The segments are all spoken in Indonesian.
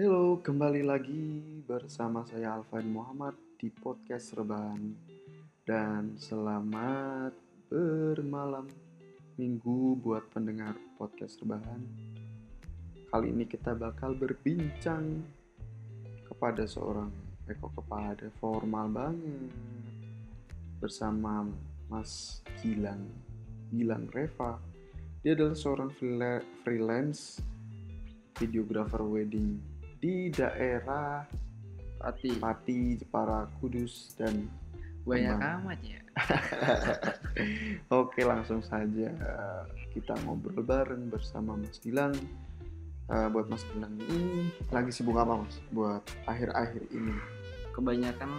Halo, kembali lagi bersama saya Alvin Muhammad di podcast Rebahan dan selamat bermalam minggu buat pendengar podcast Rebahan. Kali ini kita bakal berbincang kepada seorang Eko kepada formal banget bersama Mas Gilang Gilang Reva. Dia adalah seorang freela- freelance videographer wedding di daerah Pati Pati, Jepara, Kudus, dan banyak Kembang. amat ya. Oke langsung saja eh, kita ngobrol bareng bersama Mas Gilang. Eh, buat Mas Gilang ini lagi sibuk apa Mas? Buat akhir-akhir ini Kebanyakan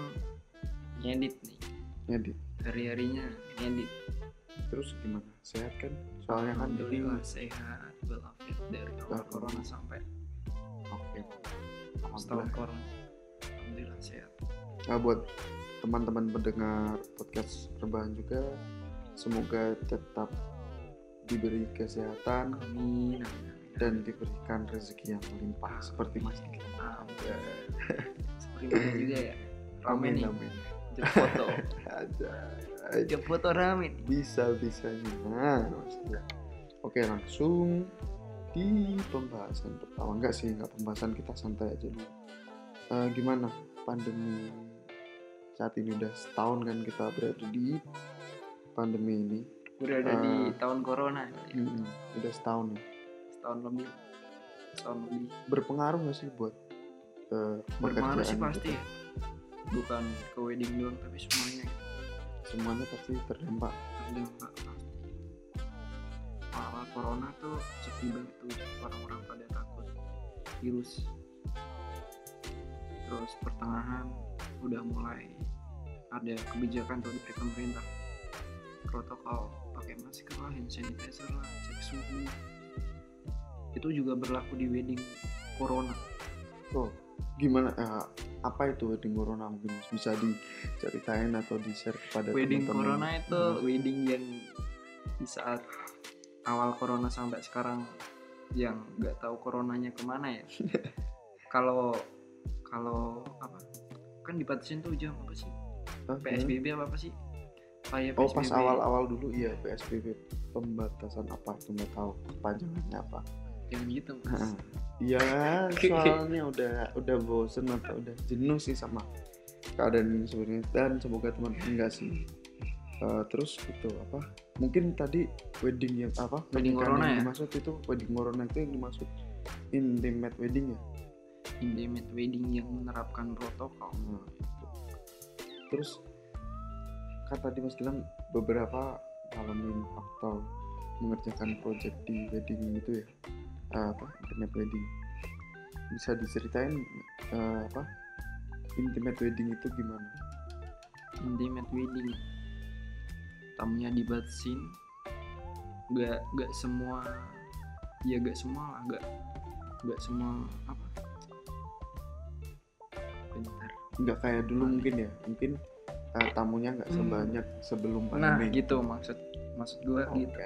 ngedit nih. ngedit. Hari-harinya ngedit. Terus gimana? Sehat kan? Soalnya kan jadi sehat walafiat dari awal corona sampai. Setahun corona. Alhamdulillah sehat. Nah, buat teman-teman pendengar podcast rebahan juga semoga tetap diberi kesehatan Amin. dan diberikan rezeki yang melimpah seperti Mas. Amin. Seperti mana juga ya. Rame Amin amin. Jep foto. Aja. Jep foto rame nih. bisa bisanya nah oke langsung di pembahasan pertama enggak sih enggak pembahasan kita santai aja dulu Eh, gimana pandemi saat ini udah setahun kan kita berada di pandemi ini Berada di Ah. tahun corona ya. Udah setahun ya. Setahun lebih. Setahun lebih. berpengaruh nggak sih buat eh, Berpengaruh sih pasti kita? ya. Bukan ke wedding doang tapi semuanya gitu. semuanya pasti terdampak terdampak corona tuh sepi banget tuh orang-orang pada takut virus. Terus pertengahan udah mulai ada kebijakan tuh dari pemerintah. Protokol pakai masker lah hand sanitizer lah cek suhu. Itu juga berlaku di wedding corona. Oh gimana eh, apa itu wedding corona mungkin? Bisa diceritain atau di share kepada wedding teman-teman corona itu Hmm. wedding yang di saat awal corona sampai sekarang yang nggak tahu coronanya ke mana ya kalau kalau apa kan dibatasin tuh jam apa sih? PSBB apa apa sih kayak Oh pas PSBB. awal-awal dulu iya PSBB pembatasan apa itu nggak tahu panjangannya apa. yang gitu mas Iya soalnya udah udah bosen atau udah jenuh sih sama keadaan ini sebenarnya dan semoga teman-teman enggak sih. Eh, terus itu apa? Mungkin tadi wedding yang apa? Wedding pernikahan corona yang ya? dimaksud itu wedding corona itu yang dimaksud intimate wedding ya. intimate wedding yang menerapkan protokol Nah, itu. Terus kan tadi Mas bilang beberapa ngalamin atau mengerjakan project di wedding itu ya Eh, apa intimate wedding bisa diceritain eh, apa intimate wedding itu gimana? intimate wedding tamunya dibatasin. Nggak nggak semua ya nggak semua lah nggak nggak semua apa? Bentar. Nggak kayak dulu mungkin ya mungkin eh, tamunya nggak Hmm. sebanyak sebelum nah pandemi. gitu maksud maksud gue Oke, gitu.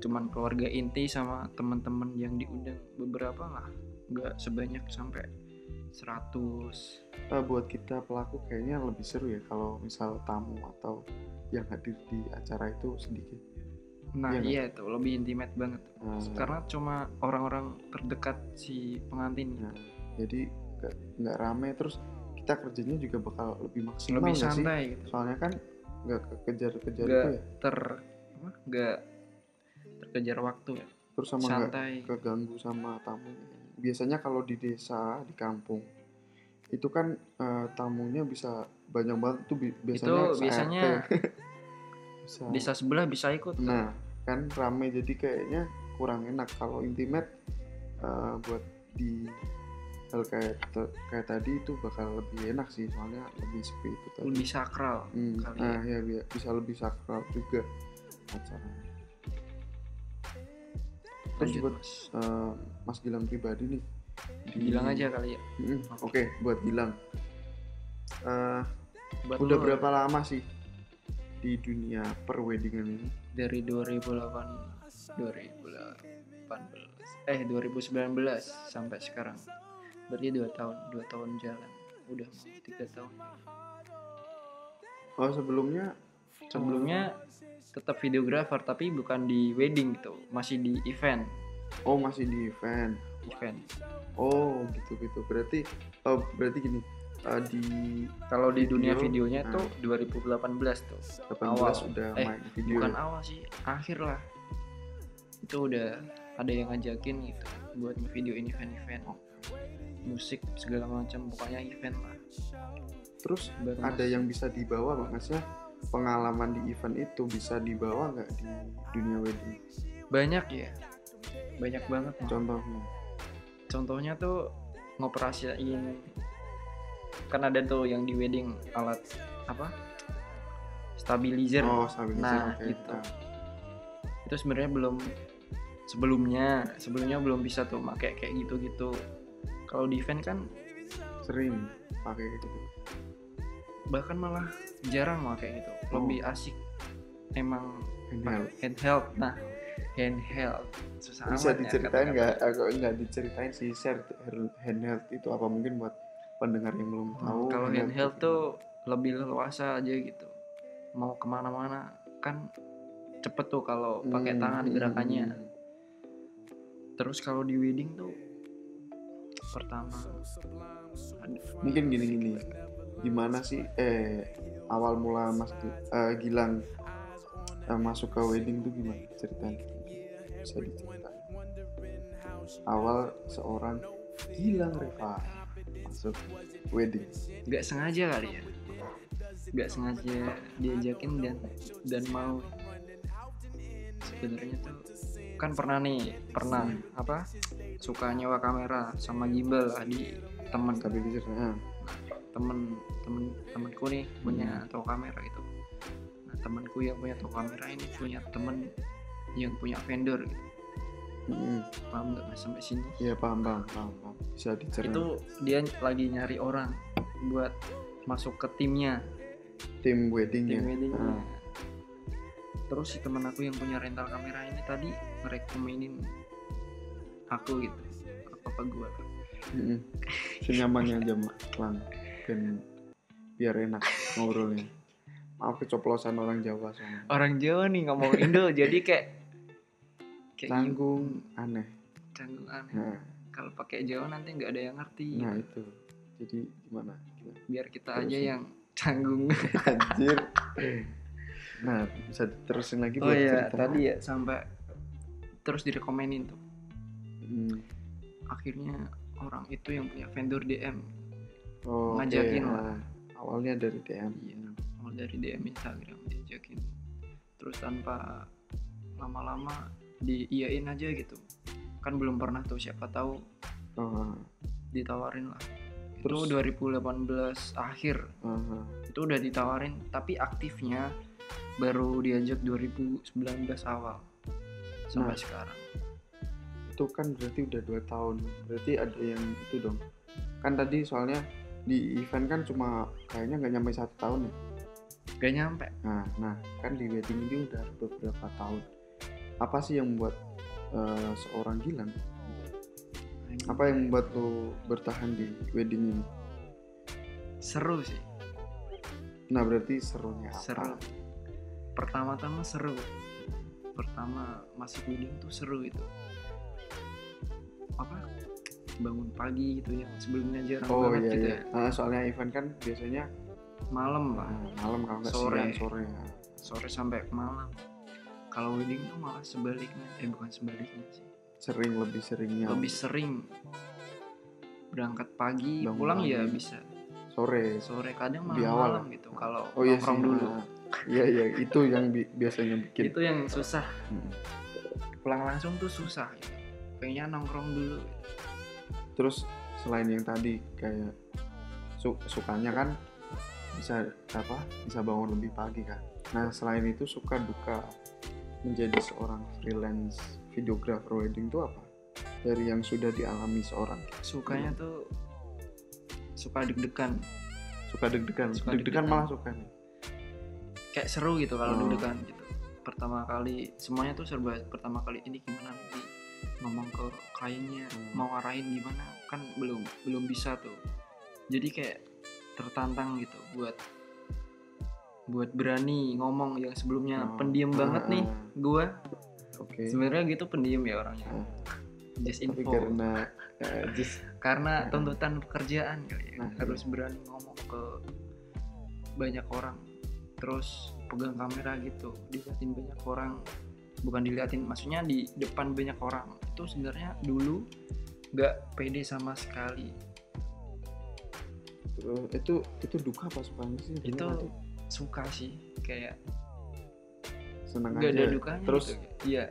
cuman keluarga inti sama teman-teman yang diundang beberapa lah. Nggak sebanyak sampai 100 Eh, buat kita pelaku kayaknya lebih seru ya kalau misal tamu atau yang hadir di acara itu sedikit. nah Iya nggak? iya itu lebih intimate banget Nah, karena cuma orang-orang terdekat si pengantin Nah, jadi nggak rame terus kita kerjanya juga bakal lebih maksimal lebih nggak sih? santai gitu Soalnya kan nggak kekejar-kejar Nggak. itu ya. ter nggak terkejar waktu ya Terus sama santai keganggu sama tamu. Biasanya kalau di desa, di kampung itu kan eh, tamunya bisa banyak banget tuh bi- biasanya itu biasanya bisa. desa sebelah bisa ikut. Nah, kan rame jadi kayaknya kurang enak kalau intimate eh, buat di hal kayak kayak tadi itu bakal lebih enak sih soalnya lebih sepi itu tadi. lebih sakral Hmm, kali nah ya bi- bisa lebih sakral juga acaranya. Terus Lanjut, buat Mas. eh, Mas Gilang pribadi nih. di- bilang aja kali ya Mm, Oke, buat Gilang. Eh, Buat udah lo berapa lama sih di dunia perweddingan ini? dari 2008 2018 eh 2019 sampai sekarang. Berarti dua tahun dua tahun jalan. Udah tiga tahun. Oh sebelumnya? Sebelumnya tetap videographer tapi bukan di wedding gitu. Masih di event. Oh masih di event. Event. Oh gitu gitu berarti oh berarti gini eh, di kalau di dunia Video, videonya nah. tuh 2018 tuh. 18 Awal. udah Eh, main video. bukan awal sih akhir lah. Itu udah ada yang ngajakin gitu buat videoin event-event musik segala macam. Pokoknya event lah. Terus baru ada yang bisa dibawa Bang? maksudnya pengalaman di event itu bisa dibawa nggak di dunia wedding? Banyak ya. Banyak banget contohnya? Contohnya tuh ngoperasiin kan ada tuh yang di wedding alat apa? Stabilizer. Oh stabilizer Nah, oke. itu. Nah, itu sebenarnya belum sebelumnya sebelumnya belum bisa tuh pakai kayak gitu gitu kalau di event kan sering pakai kayak gitu. Bahkan malah jarang pakai gitu. Oh. lebih asik emang handheld. handheld. Nah handheld. Susah bisa ya diceritain nggak? Aku nggak diceritain sih share handheld itu apa mungkin buat pendengar yang belum Hmm, tahu kalau handheld tuh lebih leluasa aja gitu. Mau ke mana-mana kan cepet tuh kalau pakai Hmm, tangan hmm, gerakannya. hmm. terus kalau di wedding tuh pertama mungkin gini gini gimana sih eh awal mula mas eh, Gilang eh, masuk ke wedding tuh gimana ceritanya? Bisa diceritain. Awal seorang Gilang Reva masuk wedding. Nggak sengaja kali ya? Nggak sengaja diajakin dan dan mau. Sebenarnya tuh kan pernah nih pernah apa suka nyewa kamera sama gimbal di teman stabilizernya temen temen temenku nih punya toko kamera gitu nah temenku yang punya toko kamera ini punya temen yang punya vendor. Gitu. Hmm, paham nggak mas sampai sini? Iya paham paham paham, paham. Bisa diceritain itu dia lagi nyari orang buat masuk ke timnya. Tim weddingnya. Tim weddingnya. Ah, terus si teman aku yang punya rental kamera ini tadi ngerekomenin aku gitu. Apa apa gua. Mm-mm. senyamannya aja mak. Lang dan biar enak ngobrolnya. Maaf keceplosan orang Jawa soalnya. Orang Jawa nih ngomong Indo jadi kayak kayak canggung aneh. Canggung aneh. Nah, kalau pakai Jawa nanti nggak ada yang ngerti. Nah itu. Jadi gimana? Gimana? biar kita Terus aja yang canggung. Anjir. Nah bisa terusin lagi oh buat iya cerita. tadi ya sampai terus direkomenin tuh. Hmm. akhirnya orang itu yang punya vendor DM oh. Ngajakin Nah, lah. awalnya dari DM iya awal dari DM Instagram diajakin. Terus tanpa lama-lama diiyain aja gitu kan belum pernah tuh siapa tahu oh, ditawarin lah. Terus? itu 2018 akhir. Ah, itu udah ditawarin tapi aktifnya baru diajak 2019 awal sampai Nah. sekarang. Itu kan berarti udah dua tahun. Berarti ada yang itu dong. Kan tadi soalnya di event kan cuma kayaknya nggak nyampe satu tahun ya? Gak nyampe. Nah nah kan di wedding ini udah beberapa tahun. Apa sih yang membuat eh, seorang Gilang. Apa yang membuat lo bertahan di wedding ini? Seru sih. Nah berarti serunya apa? Seru. Pertama-tama seru. Pertama masuk wedding tuh seru itu apa? Bangun pagi gitu yang sebelumnya jarang oh banget iya gitu iya. ya. Nah, soalnya event kan biasanya malam lah nah, malam kalau nggak Sore. siang sore ya. sore sampai malam kalau wedding tuh malah sebaliknya. Eh bukan sebaliknya sih. Sering lebih seringnya. Lebih sering berangkat pagi Bangun pulang ya bisa. Sore. Sore kadang malam awal. malam gitu kalau oh iya sih. nongkrong dulu. Nah, iya iya. Itu yang bi- biasanya bikin. Itu yang susah. Hmm. pulang langsung tuh susah. Gitu. kayaknya nongkrong dulu. Terus selain yang tadi kayak su- sukanya kan bisa apa bisa bangun lebih pagi kan. Nah selain itu suka duka menjadi seorang freelance videographer wedding itu apa? Dari yang sudah dialami seorang. Sukanya tuh suka deg-degan. Suka deg-degan? Suka deg-degan deg-degan. malah suka nih? Kayak seru gitu kalau Oh. deg-degan gitu. Pertama kali semuanya tuh serba pertama kali ini gimana nanti ngomong ngomong ke kliennya Hmm. mau arahin gimana? Kan belum belum bisa tuh. Jadi kayak tertantang gitu buat buat berani ngomong yang sebelumnya Oh, pendiam ah, banget nih ah. gua. Oke. Sebenarnya gitu pendiam ya orangnya. Ah. just tapi info. karena eh, just karena Ah. tuntutan pekerjaan kali ya. Nah, harus berani ngomong ke banyak orang. Terus pegang kamera gitu diliatin banyak orang. Bukan diliatin maksudnya di depan banyak orang. Itu sebenarnya dulu nggak pede sama sekali. Itu itu duka apa sukanya sih? Itu suka sih kayak seneng nggak aja. ada dukanya terus gitu. iya.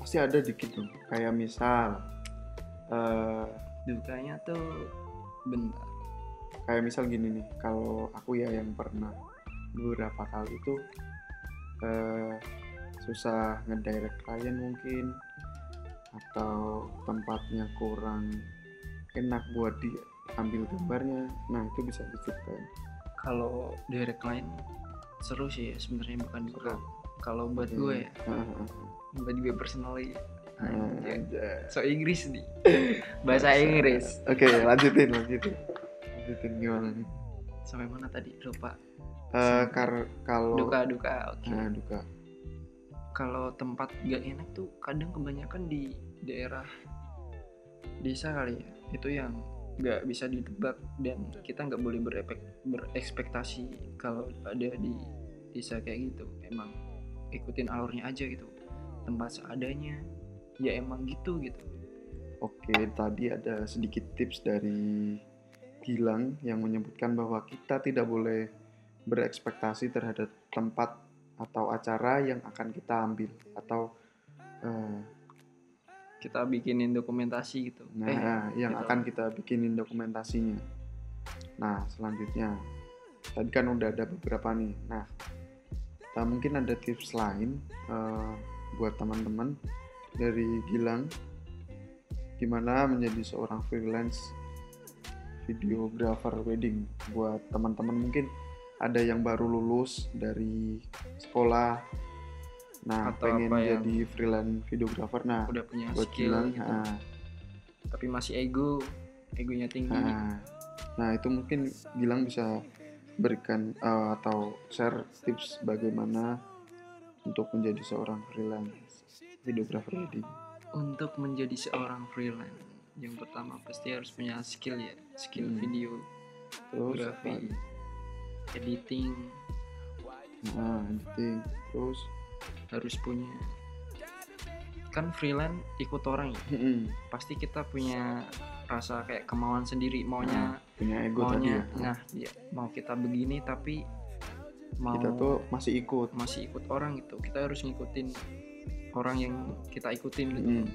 pasti ada dikit dong kayak misal eh dukanya tuh bentar. kayak misal gini nih kalau aku ya yang pernah beberapa kali itu eh, susah ngedirect klien mungkin atau tempatnya kurang enak buat diambil gambarnya nah itu bisa diceritain kalau direct line seru sih ya sebenarnya bukan duka Seru. kalau buat Oke. gue ya Heeh. buat gue personally. Anjay. so Inggris nih. Bahasa Inggris. Oke lanjutin lanjutin. Lanjutin gimana nih? Sampai mana tadi? Lupa. Eh, kar kalau duka duka oke. Nah duka. Kalau tempat gak enak tuh kadang kebanyakan di daerah desa kali ya. Itu yang nggak bisa ditebak dan kita nggak boleh berepek, berekspektasi kalau ada di desa kayak gitu. Emang ikutin alurnya aja gitu tempat seadanya. Ya emang gitu gitu. Oke, tadi ada sedikit tips dari Gilang yang menyebutkan bahwa kita tidak boleh berekspektasi terhadap tempat atau acara yang akan kita ambil atau eh, kita bikinin dokumentasi gitu nah Eh, yang gitu. akan kita bikinin dokumentasinya. Nah, selanjutnya tadi kan udah ada beberapa nih. Nah, nah, mungkin ada tips lain eh, buat teman-teman dari Gilang gimana menjadi seorang freelance videographer wedding buat teman-teman mungkin ada yang baru lulus dari sekolah nah Atau pengen apa yang- jadi freelance videographer. Nah udah punya buat skill Gilang gitu. nah, tapi masih ego egonya tinggi. Nah, nah itu mungkin Gilang bisa berikan eh, atau share tips bagaimana untuk menjadi seorang freelance videographer wedding untuk menjadi seorang freelance yang pertama pasti harus punya skill ya skill Hmm. video terus fotografi editing. Nah editing. Terus harus punya. Kan freelance ikut orang ya? Mm, pasti kita punya rasa kayak kemauan sendiri maunya punya ego tadi maunya ya. nah ya, mau kita begini tapi mau kita tuh masih ikut. masih ikut orang gitu. Kita harus ngikutin orang yang kita ikutin gitu. Mm,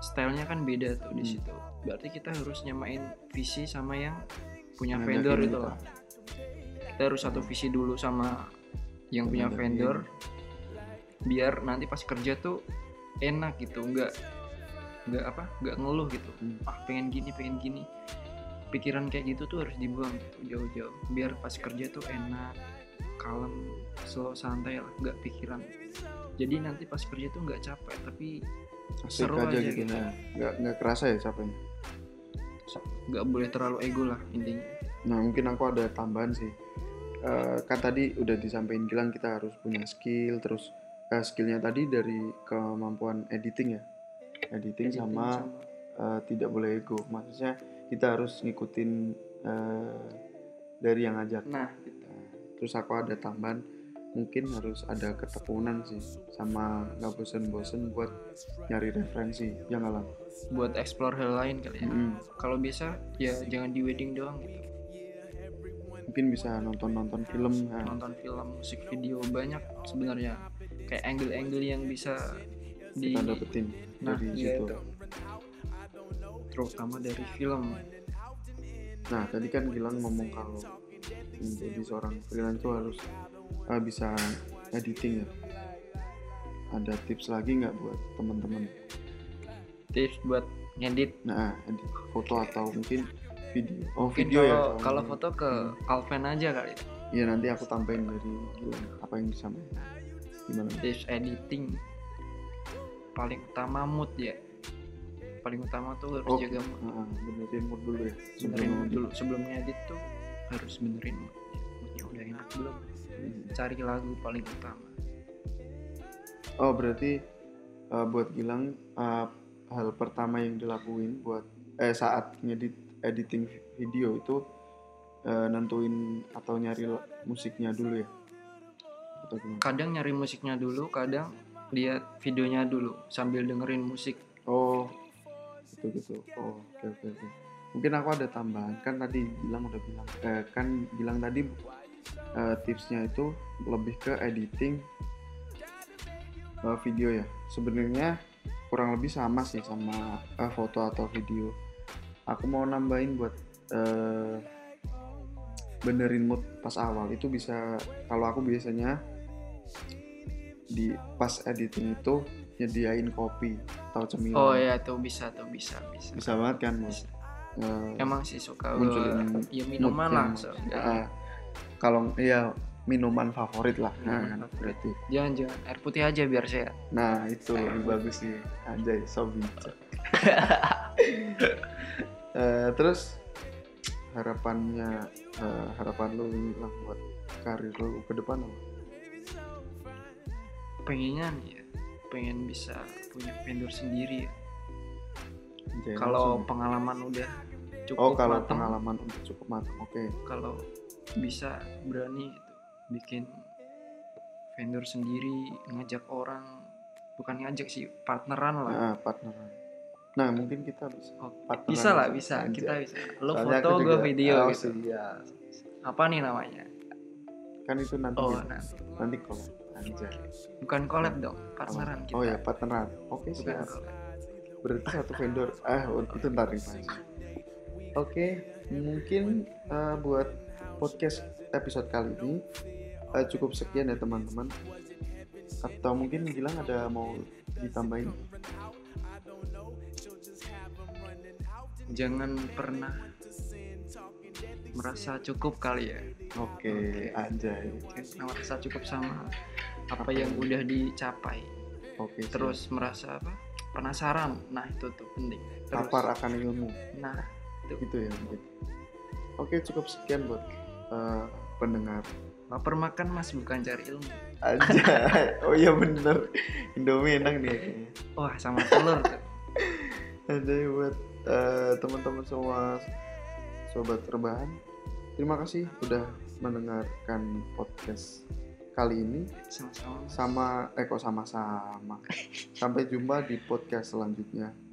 stylenya kan beda tuh di Hmm. situ. Berarti kita harus nyamain visi sama yang punya vendor yakin itu kita. lah kita harus satu visi dulu sama yang punya vendor biar nanti pas kerja tuh enak gitu nggak nggak apa nggak ngeluh gitu. Hmm. ah pengen gini pengen gini. Pikiran kayak gitu tuh harus dibuang gitu jauh-jauh. Biar pas kerja tuh enak kalem slow santai lah nggak pikiran. Jadi nanti pas kerja tuh nggak capek tapi asik Seru aja, aja gitu. gitu. ya nggak nggak kerasa ya capeknya? Nggak boleh terlalu ego lah intinya. Nah mungkin aku ada tambahan sih. Eh, kan tadi udah disampaikan Gilang kita harus punya skill terus eh, skillnya tadi dari kemampuan editing ya? Editing, Editing sama, eh, tidak boleh ego maksudnya kita harus ngikutin eh, dari yang ngajak nah. Gitu. terus aku ada tambahan mungkin harus ada ketekunan sih sama nggak bosen-bosen buat nyari referensi yang alam buat explore hal lain kali ya. Mm-mm. kalau bisa ya jangan di wedding doang gitu. Mungkin bisa nonton-nonton film nah, nonton film musik video banyak sebenarnya kayak angle-angle yang bisa di kita dapetin nah dari iya situ. itu. Terutama dari film. Nah tadi kan Gilang ngomong kalau menjadi seorang freelance itu harus eh, bisa editing ya. Ada tips lagi nggak buat teman-teman? Tips buat ngedit. Nah edit foto atau mungkin video. Oh mungkin video ya kalau soalnya. kalau foto ke Alven aja kali. Ya. Iya nanti aku tambahin dari Gilang apa yang bisa main gimana? Tips editing paling utama mood ya. Paling utama tuh harus Oh, jaga mood. Heeh, benerin mood dulu ya. Benerin mood dulu. Sebelum ngedit tuh harus benerin mood. Moodnya udah enak belum? Hmm. cari lagu paling utama. Oh berarti uh, buat Gilang uh, hal pertama yang dilakuin buat eh saat ngedit editing video itu uh, nentuin atau nyari musiknya dulu ya? Kadang nyari musiknya dulu kadang lihat videonya dulu sambil dengerin musik Oh gitu gitu. Oh oke oke oke. Mungkin aku ada tambahan kan tadi Gilang udah bilang eh, kan Gilang tadi eh, tipsnya itu lebih ke editing eh, video ya. Sebenarnya kurang lebih sama sih sama eh, foto atau video. Aku mau nambahin buat eh, benerin mood pas awal itu bisa kalau aku biasanya di pas editing itu nyediain kopi atau cemilan. oh ya tuh bisa tuh bisa bisa, Bisa banget kan, Mas? Eh, emang sih suka munculin ya minuman lah so. Ah, kalau ya minuman favorit lah. Nah, favorit. berarti. jangan jangan air putih aja biar sehat Nah, itu lebih bagus sih. Anjay, so bijak. Eh, terus harapannya eh, harapan lu ini lah buat karir lu ke depan apa? Pengennya nih ya pengen bisa punya vendor sendiri ya. Kalau pengalaman udah cukup oh kalau mateng, pengalaman untuk cukup matang, oke. kalau bisa berani gitu, bikin vendor sendiri ngajak orang bukan ngajak sih partneran lah Nah, partneran. Nah, mungkin kita bisa. Oh, bisa lah bisa. Anjay. kita bisa lo Soalnya foto gue video oh, gitu siap. apa nih namanya Kan itu nanti oh ya. nah nanti kalau anjay. bukan collab dong partneran kita Oh ya, partneran. Oke, bukan siap. Berarti satu vendor. Ah, itu ntar. Oke, mungkin eh, buat podcast episode kali ini eh, cukup sekian ya teman-teman. Atau mungkin Gilang ada mau ditambahin? jangan pernah merasa cukup kali ya Oke, Oke. anjay. Jangan pernah merasa cukup sama apa yang udah dicapai Oke, siap. terus merasa apa penasaran nah itu tuh penting terus lapar akan ilmu. nah Gitu ya mungkin. Oke, cukup sekian buat eh, pendengar. lapar makan mas bukan cari ilmu Anjay. Oh iya bener. Indomie enak nih wah sama telur tuh Jadi buat eh, teman-teman semua sobat rebahan, terima kasih udah mendengarkan podcast kali ini. sama-sama Mas. Sama eh kok sama-sama. Sampai jumpa di podcast selanjutnya.